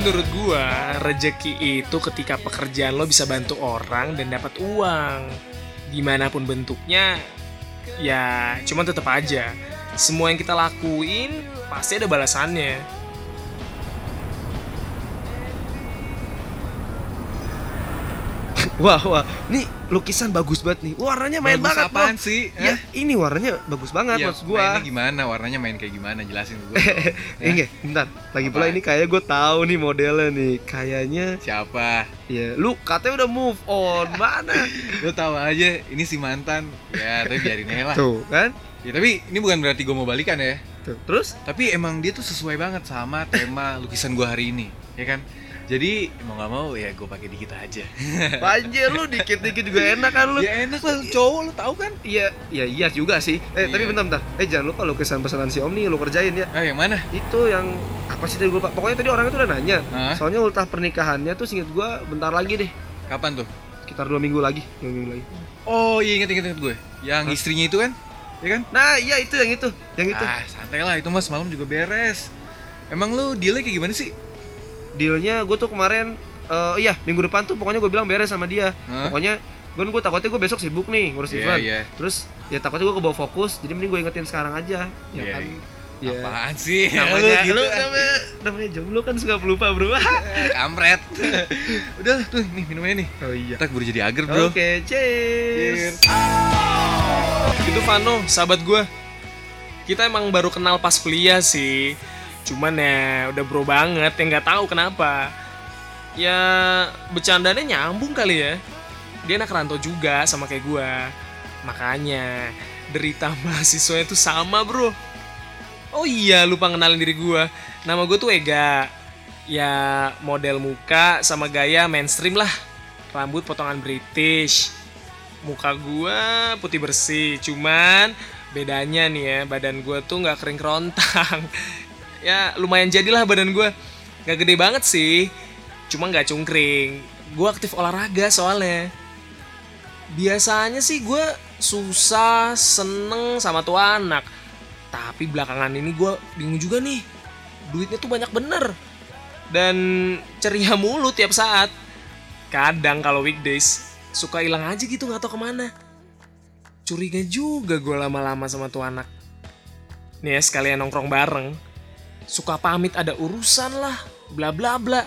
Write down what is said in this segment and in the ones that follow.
Menurut gua, rejeki itu ketika pekerjaan lo bisa bantu orang dan dapat uang. Di mana pun bentuknya, ya cuman tetap aja. Semua yang kita lakuin pasti ada balasannya. Wah, wah, nih lukisan bagus banget nih. Warnanya main Bagus banget, apaan Bro. sih? Ya, Hah? ini warnanya bagus banget maksud gua. mainnya gimana? Warnanya main kayak gimana? Jelasin gue. Enggak, bentar. Lagi pula Apaan? ini kayak gue tahu nih modelnya nih. Kayaknya Siapa? ya lu katanya udah move on. Mana? Lo tahu aja ini si mantan. Ya, tapi biarin aja lah. Tuh, kan? Ya, tapi ini bukan berarti gue mau balikan ya. Tuh. Terus Tapi emang dia tuh sesuai banget sama tema lukisan gue hari ini, ya kan? Jadi mau nggak mau ya gue pakai dikit aja. banjir lu dikit-dikit juga enak kan lu. ya enak lah, cowok lo tahu kan? Iya, iya iya juga sih. Eh, tapi Iya. bentar bentar. Eh, jangan lupa lukisan pesanan si Om nih lu kerjain ya. Ah yang mana? Itu yang apa sih tadi gue lupa. Pokoknya tadi orang itu udah nanya. Hah? Soalnya ultah pernikahannya tuh singkat gua bentar lagi deh. Kapan tuh? Sekitar dua minggu lagi, dua minggu lagi. Oh iya inget inget inget gue. Yang Hah? istrinya itu kan? Ya kan? Nah, iya itu yang itu, yang itu. Ah santai lah itu mas malam juga beres. Emang lu dealnya kayak gimana sih? Dealnya gue tuh kemarin eh iya minggu depan tuh pokoknya gue bilang beres sama dia. Hah? Pokoknya gue gue takutnya gue besok sibuk nih ngurus Iya, event. iya. Terus ya takutnya gue kebawa fokus, jadi mending gue ingetin sekarang aja. Ya Iya, kan. iya. Iya. Apaan sih? Namanya, gitu lu namanya, namanya jomblo kan suka pelupa bro. Kampret. Udah tuh nih minumnya nih. oh iya. Kita keburu jadi agar bro. Oke, cheers. Itu Vano, sahabat gua. Kita emang baru kenal pas kuliah sih. Cuman ya udah bro banget, ya nggak tahu kenapa. Ya bercandanya nyambung kali ya. Dia anak rantau juga sama kayak gua. Makanya derita mahasiswanya tuh sama bro. Oh iya, lupa ngenalin diri gua. Nama gue tuh Ega. Ya model muka sama gaya mainstream lah. Rambut potongan British muka gua putih bersih cuman bedanya nih ya badan gua tuh nggak kering kerontang ya lumayan jadilah badan gua. Nggak gede banget sih cuma nggak cungkring. Gua aktif olahraga soalnya. Biasanya sih gua susah seneng sama tuh anak. Tapi belakangan ini gua bingung juga nih duitnya tuh banyak bener. Dan ceria mulu tiap saat. Kadang kalau weekdays suka hilang aja gitu nggak tahu ke mana. Curiga juga gue lama-lama sama tuh anak. Nih ya sekalian nongkrong bareng suka pamit ada urusan lah bla bla bla.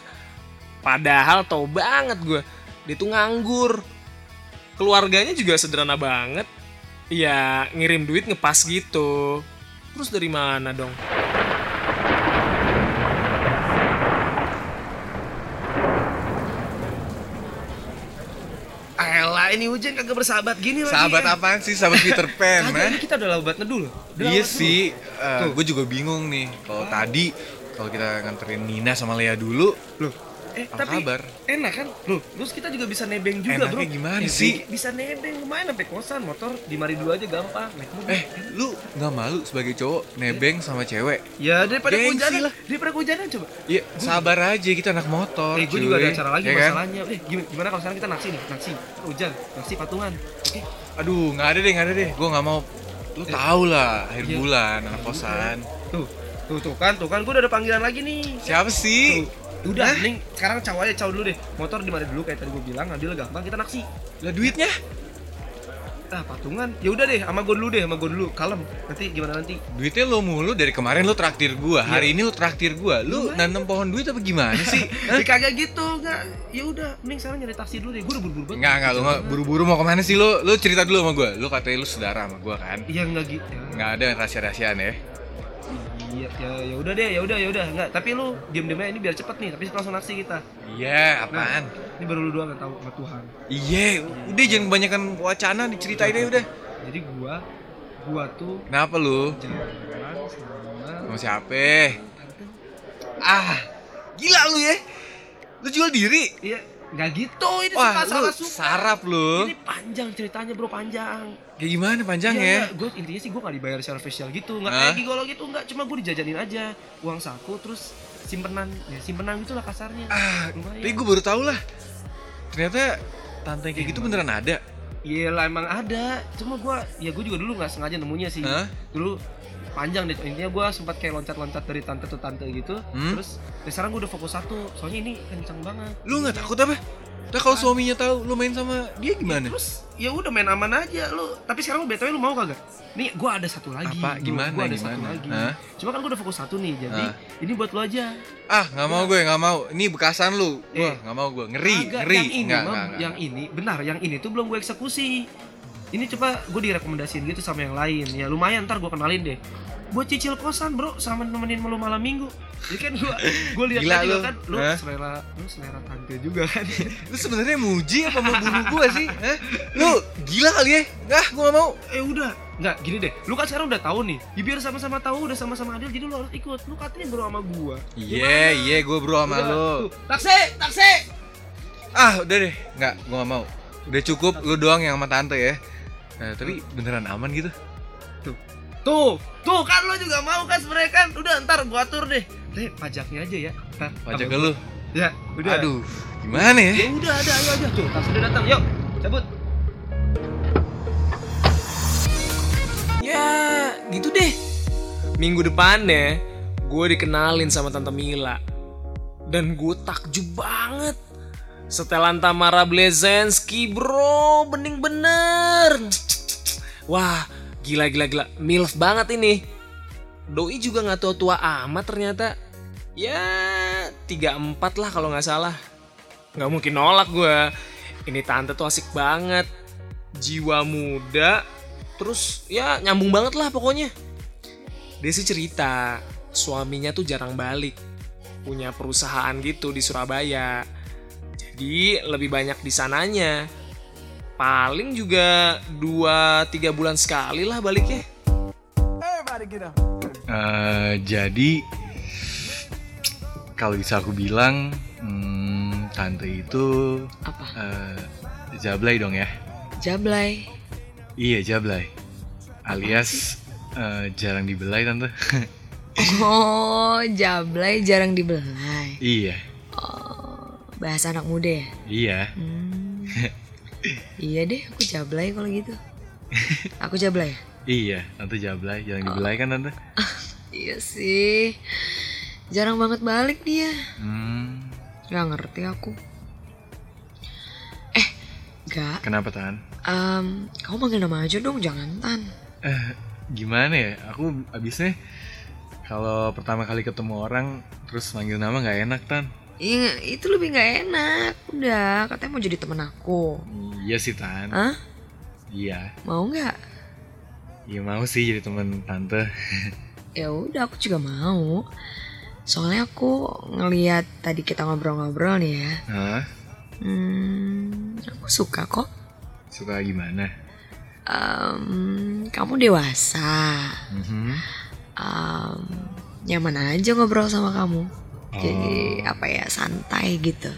Padahal tau banget gue dia tuh nganggur. Keluarganya juga sederhana banget. Ya ngirim duit ngepas gitu. Terus dari mana dong ini hujan kagak bersahabat gini lagi. Sahabat eh. apaan sih? Sahabat Peter Pan, Kagak, man. ini kita udah lewat loh. Udah Iya sih, Tuh. gue juga bingung nih. Kalau tadi kalau kita nganterin Nina sama Lea dulu, Loh, eh Apa tapi kabar? enak kan? Loh, terus kita juga bisa nebeng juga, Enaknya Bro. gimana Eh, sih? Bisa nebeng lumayan sampai kosan, motor di mari dulu aja gampang, naik mobil. eh lu nggak malu sebagai cowok nebeng sama cewek? ya daripada kehujanan lah. Daripada kehujanan coba. Iya, sabar aja kita anak motor. eh, gue juga ada acara lagi Ya kan? masalahnya. Eh, gimana, gimana kalau sekarang kita naksi nih? Naksi, hujan, naksi patungan. Oke. Aduh, nggak ada deh, nggak ada deh. Gue nggak mau. Lu tau lah, akhir Iya. bulan, anak kosan. Tuh, tuh, tuh kan, tuh kan gue udah ada panggilan lagi nih. Siapa sih? Tuh. Udah, mending sekarang caw aja caw dulu deh. Motor di mana dulu kayak tadi gue bilang, ngambil gampang kita naksi. Lah duitnya? Ah, patungan. Ya udah deh, sama gue dulu deh, sama gue dulu. Kalem. Nanti gimana nanti? Duitnya lo mulu dari kemarin lo traktir gua, Iya. hari ini lo traktir gua. Lu Lumayan. nanam pohon duit apa gimana sih? Ya kagak gitu, enggak. Ya udah, mending sekarang nyari taksi dulu deh. Gue udah buru-buru banget. Enggak, enggak, lu nggak buru-buru mau ke mana sih lu? Lu cerita dulu sama gua. Lu katanya lu saudara sama gua kan? Iya enggak gitu. Nggak ada rahasia-rahasiaan ya? Iya, ya ya udah deh, ya udah ya udah. Enggak, tapi lu diem-diem aja ini biar cepet nih, tapi langsung naksi kita. Iya, apaan? Ini baru lu doang yang tahu sama Tuhan. Iya, udah jangan kebanyakan wacana diceritain aja udah. Jadi gua gua tuh Kenapa lu? jalan sama Sama siapa? Ah, gila lu ya? Lu jual diri? Iya, enggak gitu. Ini Wah, suka lu salah suka. sarap lu. Ini panjang ceritanya, Bro, panjang. Kayak gimana panjangnya? gue intinya sih gue gak dibayar secara official gitu nggak kayak gigolo gitu nggak cuma gue dijajanin aja uang saku terus simpenan ya simpenan gitu lah kasarnya Ah, Lumayan. tapi gue baru tau lah. Ternyata tante kayak gitu beneran ada. Iya lah emang ada cuma gue ya gue juga dulu nggak sengaja nemunya sih Hah? dulu panjang deh intinya gue sempat kayak loncat-loncat dari tante ke tante gitu Hmm? terus dari sekarang gue udah fokus satu soalnya ini kencang banget Lu nggak takut apa? Nah kalau suaminya tahu lu main sama dia gimana? terus ya udah main aman aja lu tapi sekarang lu btw lu mau kagak nih gue ada satu lagi Apa? Gua- Gimana? gua ada satu Gimana? lagi Hah? cuma kan gue udah fokus satu nih jadi Hah? ini buat lu aja Ah nggak mau gue nggak mau. Ini bekasan lu. Gua Eh. nggak mau gue. Ngeri Kagak, ngeri. yang ini Nggak, Mam, nggak, nggak. yang ini benar yang ini tuh belum gue eksekusi ini coba gue direkomendasiin gitu sama yang lain ya lumayan ntar gue kenalin deh buat cicil kosan bro sama nemenin lu malam minggu jadi kan gue gue lihat tadi lu. kan lu selera lu selera tante juga kan Lu sebenarnya muji apa mau bunuh gue sih? Hah? Lu gila kali ya? Nggak, gue nggak mau. eh udah nggak gini deh lu kan sekarang udah tahu nih ya biar sama-sama tahu udah sama-sama adil jadi lu harus ikut lu katanya bro sama gue Iya iya gue bro sama lu. taksi taksi Ah udah deh. Nggak, gue nggak mau. Udah cukup lu doang yang sama tante ya. Nah, tapi beneran aman gitu? tuh tuh kan lu juga mau kan sebenarnya kan udah ntar gua atur deh deh pajaknya aja ya Ntar, Pajak sama ke lu. gua. ya udah Aduh, gimana ya? Ya udah ada ayo aja tuh, tas udah datang. Yuk, cabut. Ya, gitu deh. Minggu depannya, gue dikenalin sama Tante Mila. Dan gue takjub banget. Setelan Tamara Blezensky, bro. Bening bener. Wah, gila gila gila. Milf banget ini. Doi juga nggak tua-tua amat ternyata. Ya, 34 lah kalau nggak salah. Nggak mungkin nolak gue. Ini tante tuh asik banget. Jiwa muda, terus ya nyambung banget lah pokoknya. Desi cerita, suaminya tuh jarang balik. Punya perusahaan gitu di Surabaya. Jadi lebih banyak di sananya. Paling juga 2-3 bulan sekali lah baliknya. Eh, jadi kalau bisa aku bilang hmm, tante itu Apa? eh, jablay dong ya Jablay. iya jablay alias eh, jarang dibelai tante Oh, jablay jarang dibelai. iya Oh, bahasa anak muda ya? iya Hmm. iya deh, aku jablay kalau gitu. Aku jablay ya? iya tante jablay jarang dibelai kan tante Iya sih. Jarang banget balik dia. hmm, Gak ngerti aku. Eh, gak. kenapa tan Em, kamu panggil nama aja dong, jangan tan. eh gimana ya aku abisnya kalau pertama kali ketemu orang terus manggil nama nggak enak tan Iya, itu lebih gak enak. Udah, katanya mau jadi temen aku. Iya sih tan Hah? iya Mau nggak? iya mau sih jadi temen tante Ya udah, aku juga mau. Soalnya aku ngeliat tadi kita ngobrol-ngobrol nih ya. Hah? Hmm, aku suka kok. suka gimana Em, kamu dewasa. Mhm. Em, nyaman aja ngobrol sama kamu. Jadi Oh. apa ya santai gitu.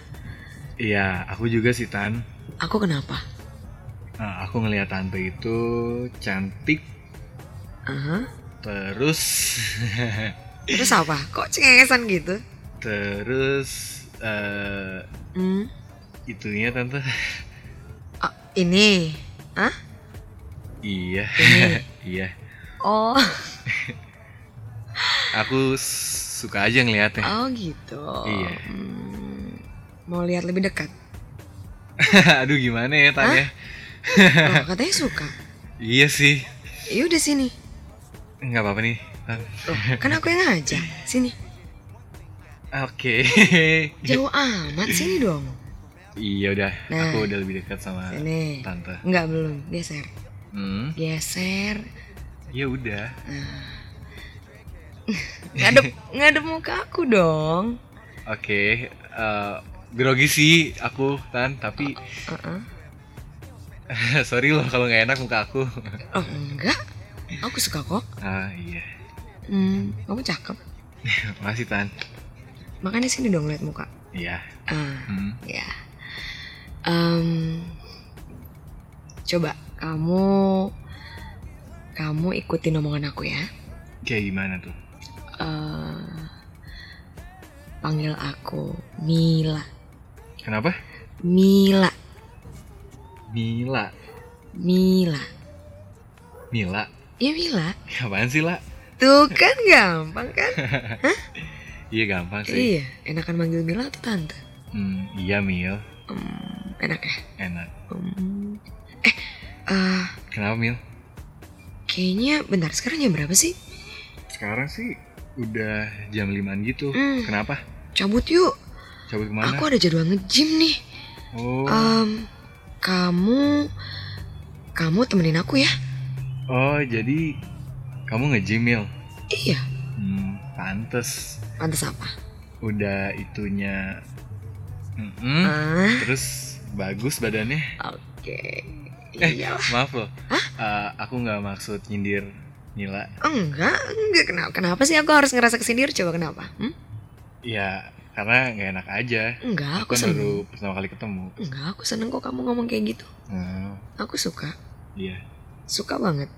Iya, aku juga sih Tan. Aku kenapa? Nah, aku ngelihat tante itu cantik, Aha. terus Terus apa? Kok cengengesan gitu? terus eh Hmm, itunya tante. ah, ini. Hah? iya, Ini. iya. Oh, Aku suka aja ngeliatnya. oh gitu. Iya. Hmm, mau lihat lebih dekat? Aduh gimana ya Tan ya? Loh, katanya suka. Iya sih. Ya udah sini. Nggak apa-apa nih. Loh, kan aku yang ngajak. Sini. Oke. Jauh amat sini dong. iya udah. Nah. Aku udah lebih dekat sama Sini. tante. Enggak belum. Geser. Hmm. Geser. Ya udah. Ngadep ngadep muka aku dong. Oke. eh, grogi sih aku Tan, tapi Heeh. sorry loh kalau nggak enak muka aku. Oh, enggak. Aku suka kok. ah iya. Hmm, kamu cakep. Makasih Tan. Makanya sini dong lihat muka. Iya. Ah, Hmm. ya. Em, coba kamu kamu ikutin omongan aku ya. Kayak gimana tuh? Eh, panggil aku Mila. Kenapa? Mila. Mila. Mila. Mila. Ya Mila. Apaan sih, La? Tuh kan gampang kan? Iya gampang sih. Iya, enakan manggil Mila atau Tante? Hmm, iya Mil, Hmm, enak ya? enak. Hmm. Eh, eh, Kenapa Mil? kayaknya bentar sekarang jam berapa sih? Sekarang sih udah jam 5 gitu. Hmm. Kenapa? Cabut yuk. Cabut ke mana? Aku ada jadwal nge-gym nih. Oh, Em, kamu kamu temenin aku ya? oh jadi kamu nge-gym Mil? Iya. Hmm, pantes. Pantes apa? Udah itunya. Mm-mm. Ah, Terus bagus badannya. oke. Eh, Iya. maaf loh. Eh, aku nggak maksud nyindir Nila. Enggak, enggak kenapa? Kenapa sih aku harus ngerasa kesindir? Coba kenapa? Hmm? Ya, karena nggak enak aja. Enggak, Aku aku kan seneng. baru pertama kali ketemu. Enggak, aku seneng kok kamu ngomong kayak gitu. Hmm, Aku suka, iya. suka banget.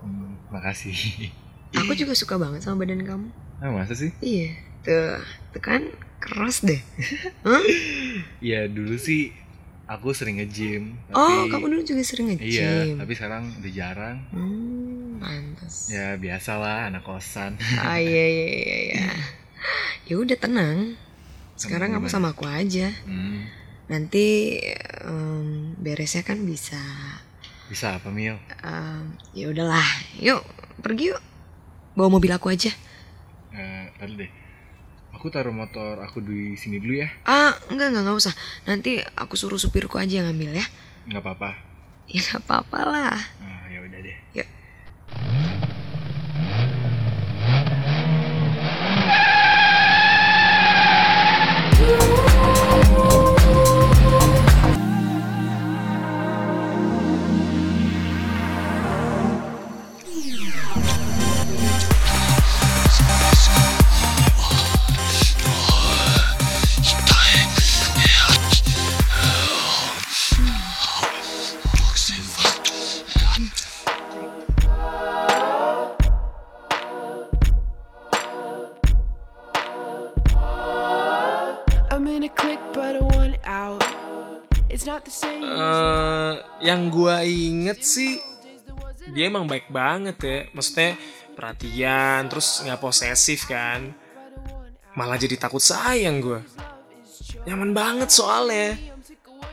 Hmm, makasih. Aku juga suka banget sama badan kamu. Ah, masa sih? Iya, tuh, tuh kan keras deh. Ya dulu sih aku sering nge-gym. Oh, tapi- kamu dulu juga sering Iya, nge-gym. tapi sekarang udah jarang. Hmm, pantas. Ya biasalah anak kosan. Ah iya iya iya iya. Ya udah tenang. Sekarang kamu sama aku aja. Hmm, Nanti em, beresnya kan bisa. bisa apa Mil? em, ya udahlah, yuk pergi yuk. Bawa mobil aku aja. Eh, tadi deh. Aku taruh motor aku di sini dulu ya. Ah enggak enggak enggak usah. Nanti aku suruh supirku aja yang ngambil ya. Nggak apa-apa. Ya nggak apa-apa lah. Eh, yang gua inget sih dia emang baik banget ya. Maksudnya perhatian terus nggak posesif kan. Malah jadi takut sayang gua. Nyaman banget soalnya.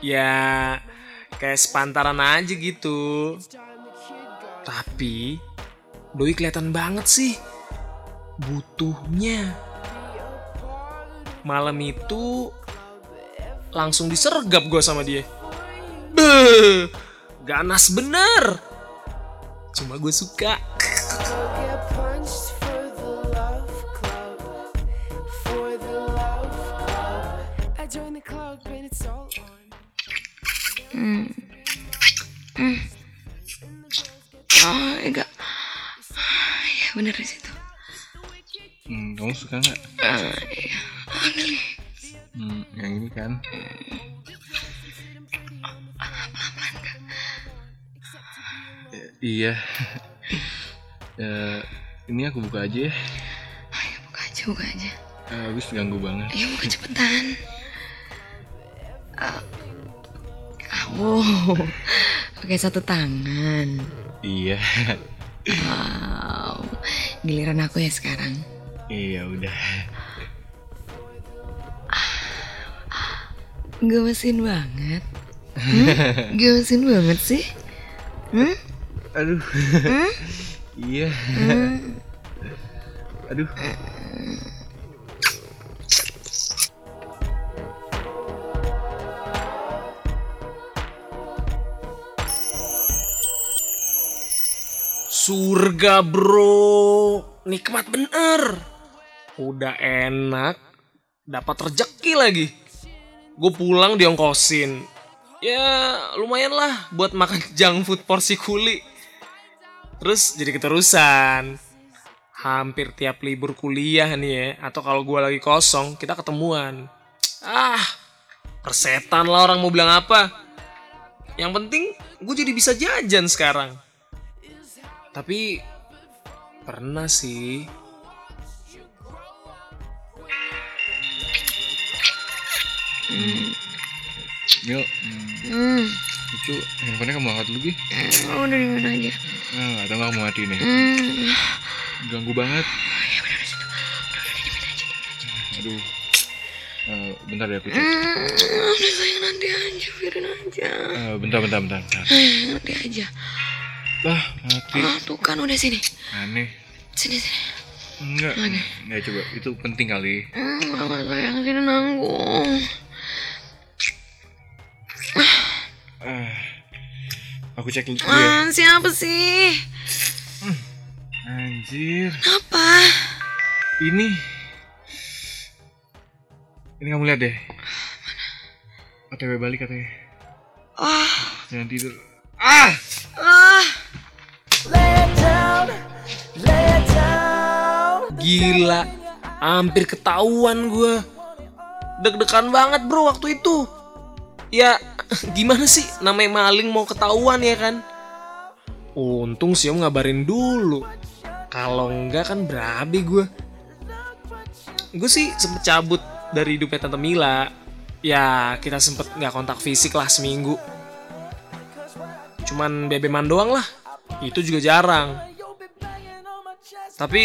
Ya kayak sepantaran aja gitu. Tapi doi kelihatan banget sih butuhnya. Malam itu langsung disergap gue sama dia Beuh, ganas bener. Cuma gue suka. All on. Oh enggak. Ya bener di situ. Hmm, kamu suka nggak? Ah, iya. Eh, ini aku buka aja ya. Ayo buka aja buka aja. Eh, habis ganggu banget. Ayo buka cepetan. Ah. Wow, pakai satu tangan. Iya. Wow, giliran aku ya sekarang. Iya udah. Gemesin banget. Hmm? Gemesin banget sih. Hmm? Aduh. iya. Aduh. Surga bro, nikmat bener. Udah enak, dapat rezeki lagi. Gue pulang diongkosin. Ya lumayan lah buat makan junk food porsi kuli. Terus jadi keterusan. Hampir tiap libur kuliah nih ya, atau kalau gue lagi kosong, kita ketemuan. Ah, persetan lah orang mau bilang apa. Yang penting gue jadi bisa jajan sekarang. Tapi pernah sih Mil, hmm, Hmm, itu handphonenya kamu angkat dulu oh, dari mana aja? Nah, atau nggak kamu matiin ya? Hmm, ganggu banget. Aduh. Eh, bentar ya aku cek. Hmm, udah sayang nanti aja, biarin aja. Eh, bentar, bentar, bentar, bentar. Eh, nanti aja. Lah, mati. Ah, tuh kan udah sini. Aneh. Sini, sini. Enggak. Enggak coba. Itu penting kali. Hmm, enggak sayang, sini nanggung. Aku cek dulu ya. Siapa sih? Anjir. Apa? Ini. Ini kamu lihat deh. OTW balik katanya. Ah, Jangan tidur. Ah! ah. Gila, hampir ketahuan gue. Deg-degan banget bro waktu itu. Ya, gimana sih namanya maling mau ketahuan ya kan? Untung sih om ngabarin dulu. Kalau enggak kan berabe gue. Gue sih sempet cabut dari hidupnya Tante Mila. Ya, kita sempet nggak kontak fisik lah seminggu. Cuman bebeman doang lah. Itu juga jarang. Tapi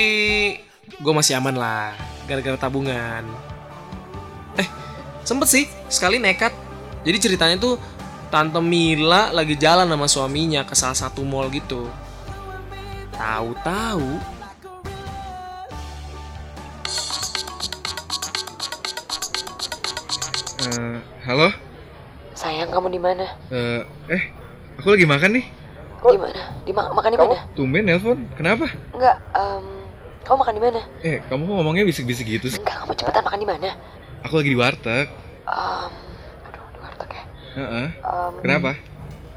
gue masih aman lah, gara-gara tabungan. Eh, sempet sih, sekali nekat. Jadi ceritanya tuh Tante Mila lagi jalan sama suaminya ke salah satu mall gitu. Tahu-tahu Eh, halo? Sayang, kamu di mana? Eh, eh, aku lagi makan nih. Di mana? Di ma- makan di mana? Tumben nelpon. Kenapa? Enggak, em, kamu makan di mana? Eh, kamu kok ngomongnya bisik-bisik gitu sih? Enggak, kamu cepetan makan di mana? Aku lagi di warteg. Di ya. Heeh. Em, Kenapa?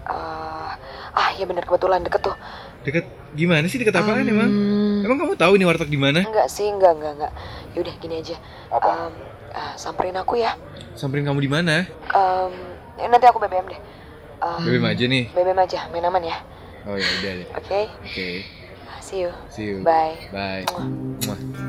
eh, ah, ya benar kebetulan deket tuh. Deket gimana sih deket apaan emang? Emang kamu tahu ini warteg di mana? Enggak sih, enggak, enggak, enggak. Yaudah, gini aja. Em, ah, samperin aku ya. Samperin kamu di mana? Em, eh, nanti aku BBM deh. Em, BBM aja nih. BBM aja, main aman ya. Oh ya udah deh. Oke, Oke. see you. See you. Bye. Bye. Muah. This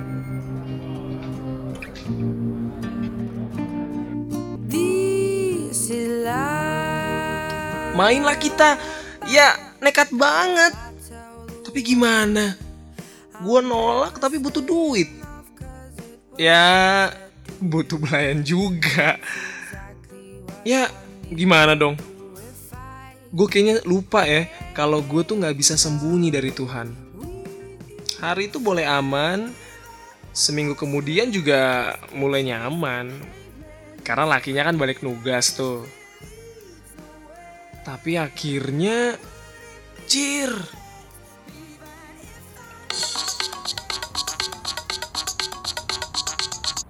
mainlah kita. Ya, nekat banget. Tapi gimana? Gua nolak tapi butuh duit. Ya, butuh belayan juga. Ya, gimana dong? Gue kayaknya lupa ya kalau gue tuh nggak bisa sembunyi dari Tuhan. Hari itu boleh aman, seminggu kemudian juga mulai nyaman. Karena lakinya kan balik nugas tuh. Tapi akhirnya Cir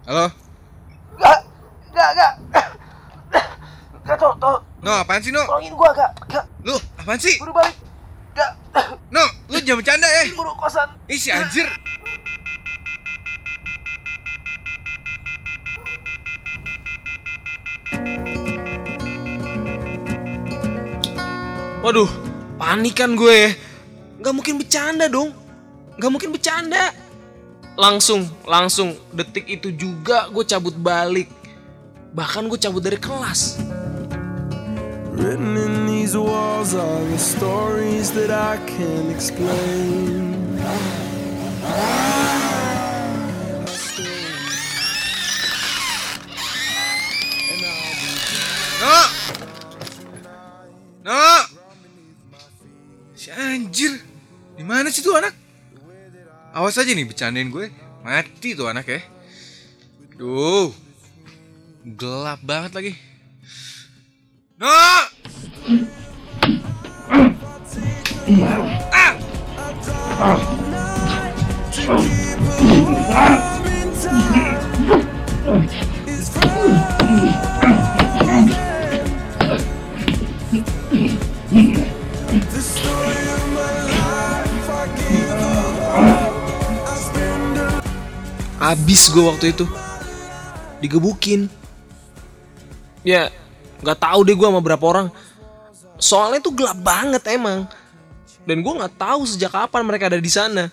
Halo? Enggak, enggak, enggak. Enggak, toh, toh. No, apaan sih, No? Tolongin gua, enggak. Enggak, Lu, apaan sih? buru balik. Enggak, No, lu jangan bercanda ya. buru kosan. Ih, si anjir. Waduh, panikan gue. Gak mungkin bercanda dong. Gak mungkin bercanda. Langsung, langsung detik itu juga gue cabut balik. Bahkan gue cabut dari kelas. Written in these walls are the stories that I can't explain. No! No! Anjir. Di mana sih tuh anak? Awas aja nih bercandain gue. Mati tuh anak ya. Duh. Gelap banget lagi. No! Ah! The Abis gue waktu itu. Digebukin. Ya, nggak tahu deh gue sama berapa orang. Soalnya tuh gelap banget emang. Dan gue nggak tahu sejak kapan mereka ada di sana.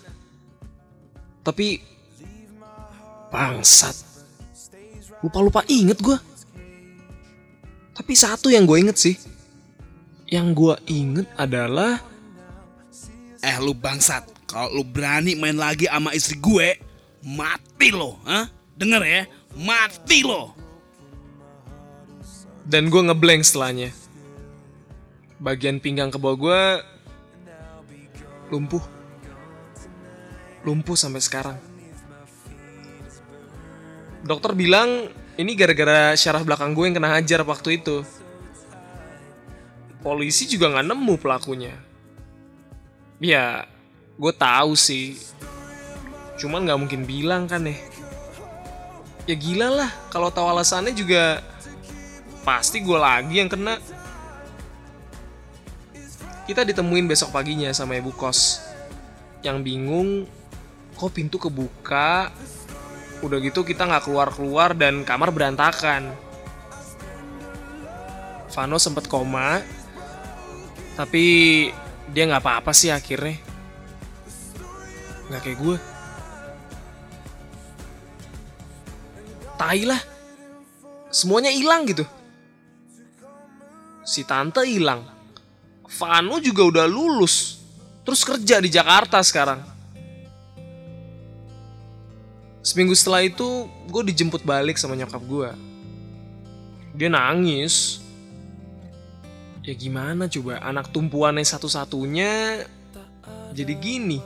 Tapi bangsat. Lupa-lupa inget gue. Tapi satu yang gue inget sih. Yang gue inget adalah Eh lu bangsat, Kalau lu berani main lagi sama istri gue, mati lo, ha? Denger ya, mati lo. Dan gue ngeblank setelahnya. Bagian pinggang ke bawah gue lumpuh. Lumpuh sampai sekarang. Dokter bilang ini gara-gara syaraf belakang gue yang kena hajar waktu itu. Polisi juga nggak nemu pelakunya. Ya, gue tahu sih. Cuman nggak mungkin bilang kan ya. Ya gila lah, kalau tahu alasannya juga pasti gue lagi yang kena. Kita ditemuin besok paginya sama ibu kos. Yang bingung, kok pintu kebuka, udah gitu kita nggak keluar-keluar dan kamar berantakan. Vano sempet koma, tapi dia nggak apa-apa sih akhirnya. Nggak kayak gue. Tai lah. Semuanya hilang gitu. Si tante hilang. Vano juga udah lulus. Terus kerja di Jakarta sekarang. Seminggu setelah itu, gue dijemput balik sama nyokap gue. Dia nangis. Ya gimana coba, anak tumpuannya satu-satunya jadi gini.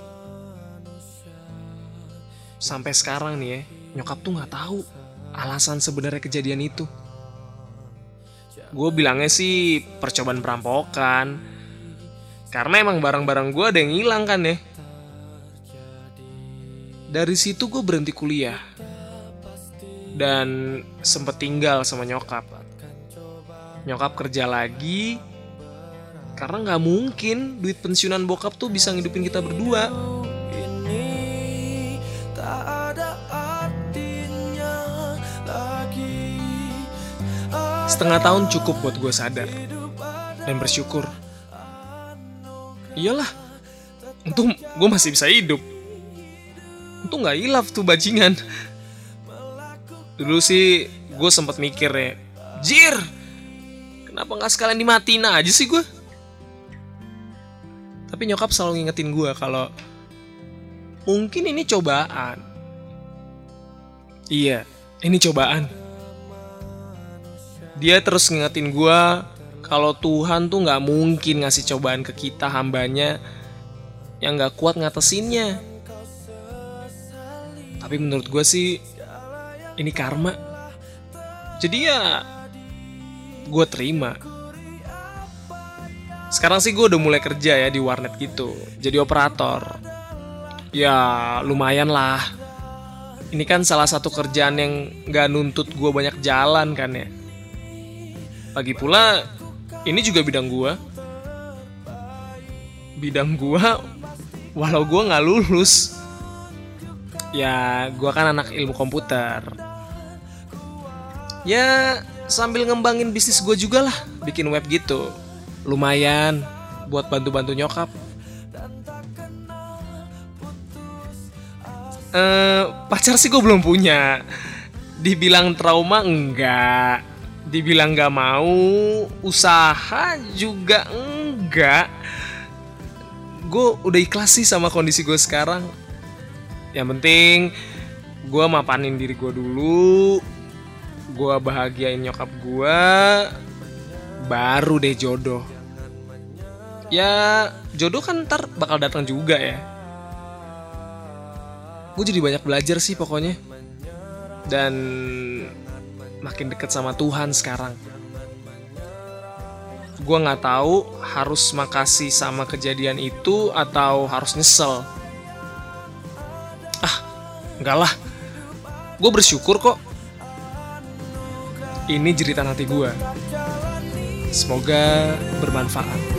Sampai sekarang nih ya, nyokap tuh nggak tahu alasan sebenarnya kejadian itu. Gue bilangnya sih percobaan perampokan. Karena emang barang-barang gue ada yang hilang kan ya. Dari situ gue berhenti kuliah. Dan sempet tinggal sama nyokap. Nyokap kerja lagi. Karena nggak mungkin duit pensiunan bokap tuh bisa ngidupin kita berdua. Setengah tahun cukup buat gue sadar dan bersyukur. Iyalah, untung gue masih bisa hidup. Untung nggak hilaf tuh bajingan. Dulu sih gue sempat mikir ya, Jir, kenapa nggak sekalian dimatiin aja sih gue? Tapi nyokap selalu ngingetin gue kalau mungkin ini cobaan. Iya, ini cobaan dia terus ngingetin gue kalau Tuhan tuh nggak mungkin ngasih cobaan ke kita hambanya yang nggak kuat ngatesinnya. Tapi menurut gue sih ini karma. Jadi ya gue terima. Sekarang sih gue udah mulai kerja ya di warnet gitu, jadi operator. Ya lumayan lah. Ini kan salah satu kerjaan yang nggak nuntut gue banyak jalan kan ya. Lagi pula ini juga bidang gua. Bidang gua walau gua nggak lulus. Ya, gua kan anak ilmu komputer. Ya, sambil ngembangin bisnis gua juga lah, bikin web gitu. Lumayan buat bantu-bantu nyokap. Eh, pacar sih gue belum punya. Dibilang trauma enggak dibilang gak mau usaha juga enggak gue udah ikhlas sih sama kondisi gue sekarang. Yang penting gue mapanin diri gue dulu gue bahagiain nyokap gue baru deh jodoh. Ya jodoh kan ntar bakal datang juga ya. Gue jadi banyak belajar sih pokoknya. Dan makin deket sama Tuhan sekarang. Gue nggak tahu harus makasih sama kejadian itu atau harus nyesel. Ah, enggak lah. Gue bersyukur kok. Ini jeritan hati gue. Semoga bermanfaat.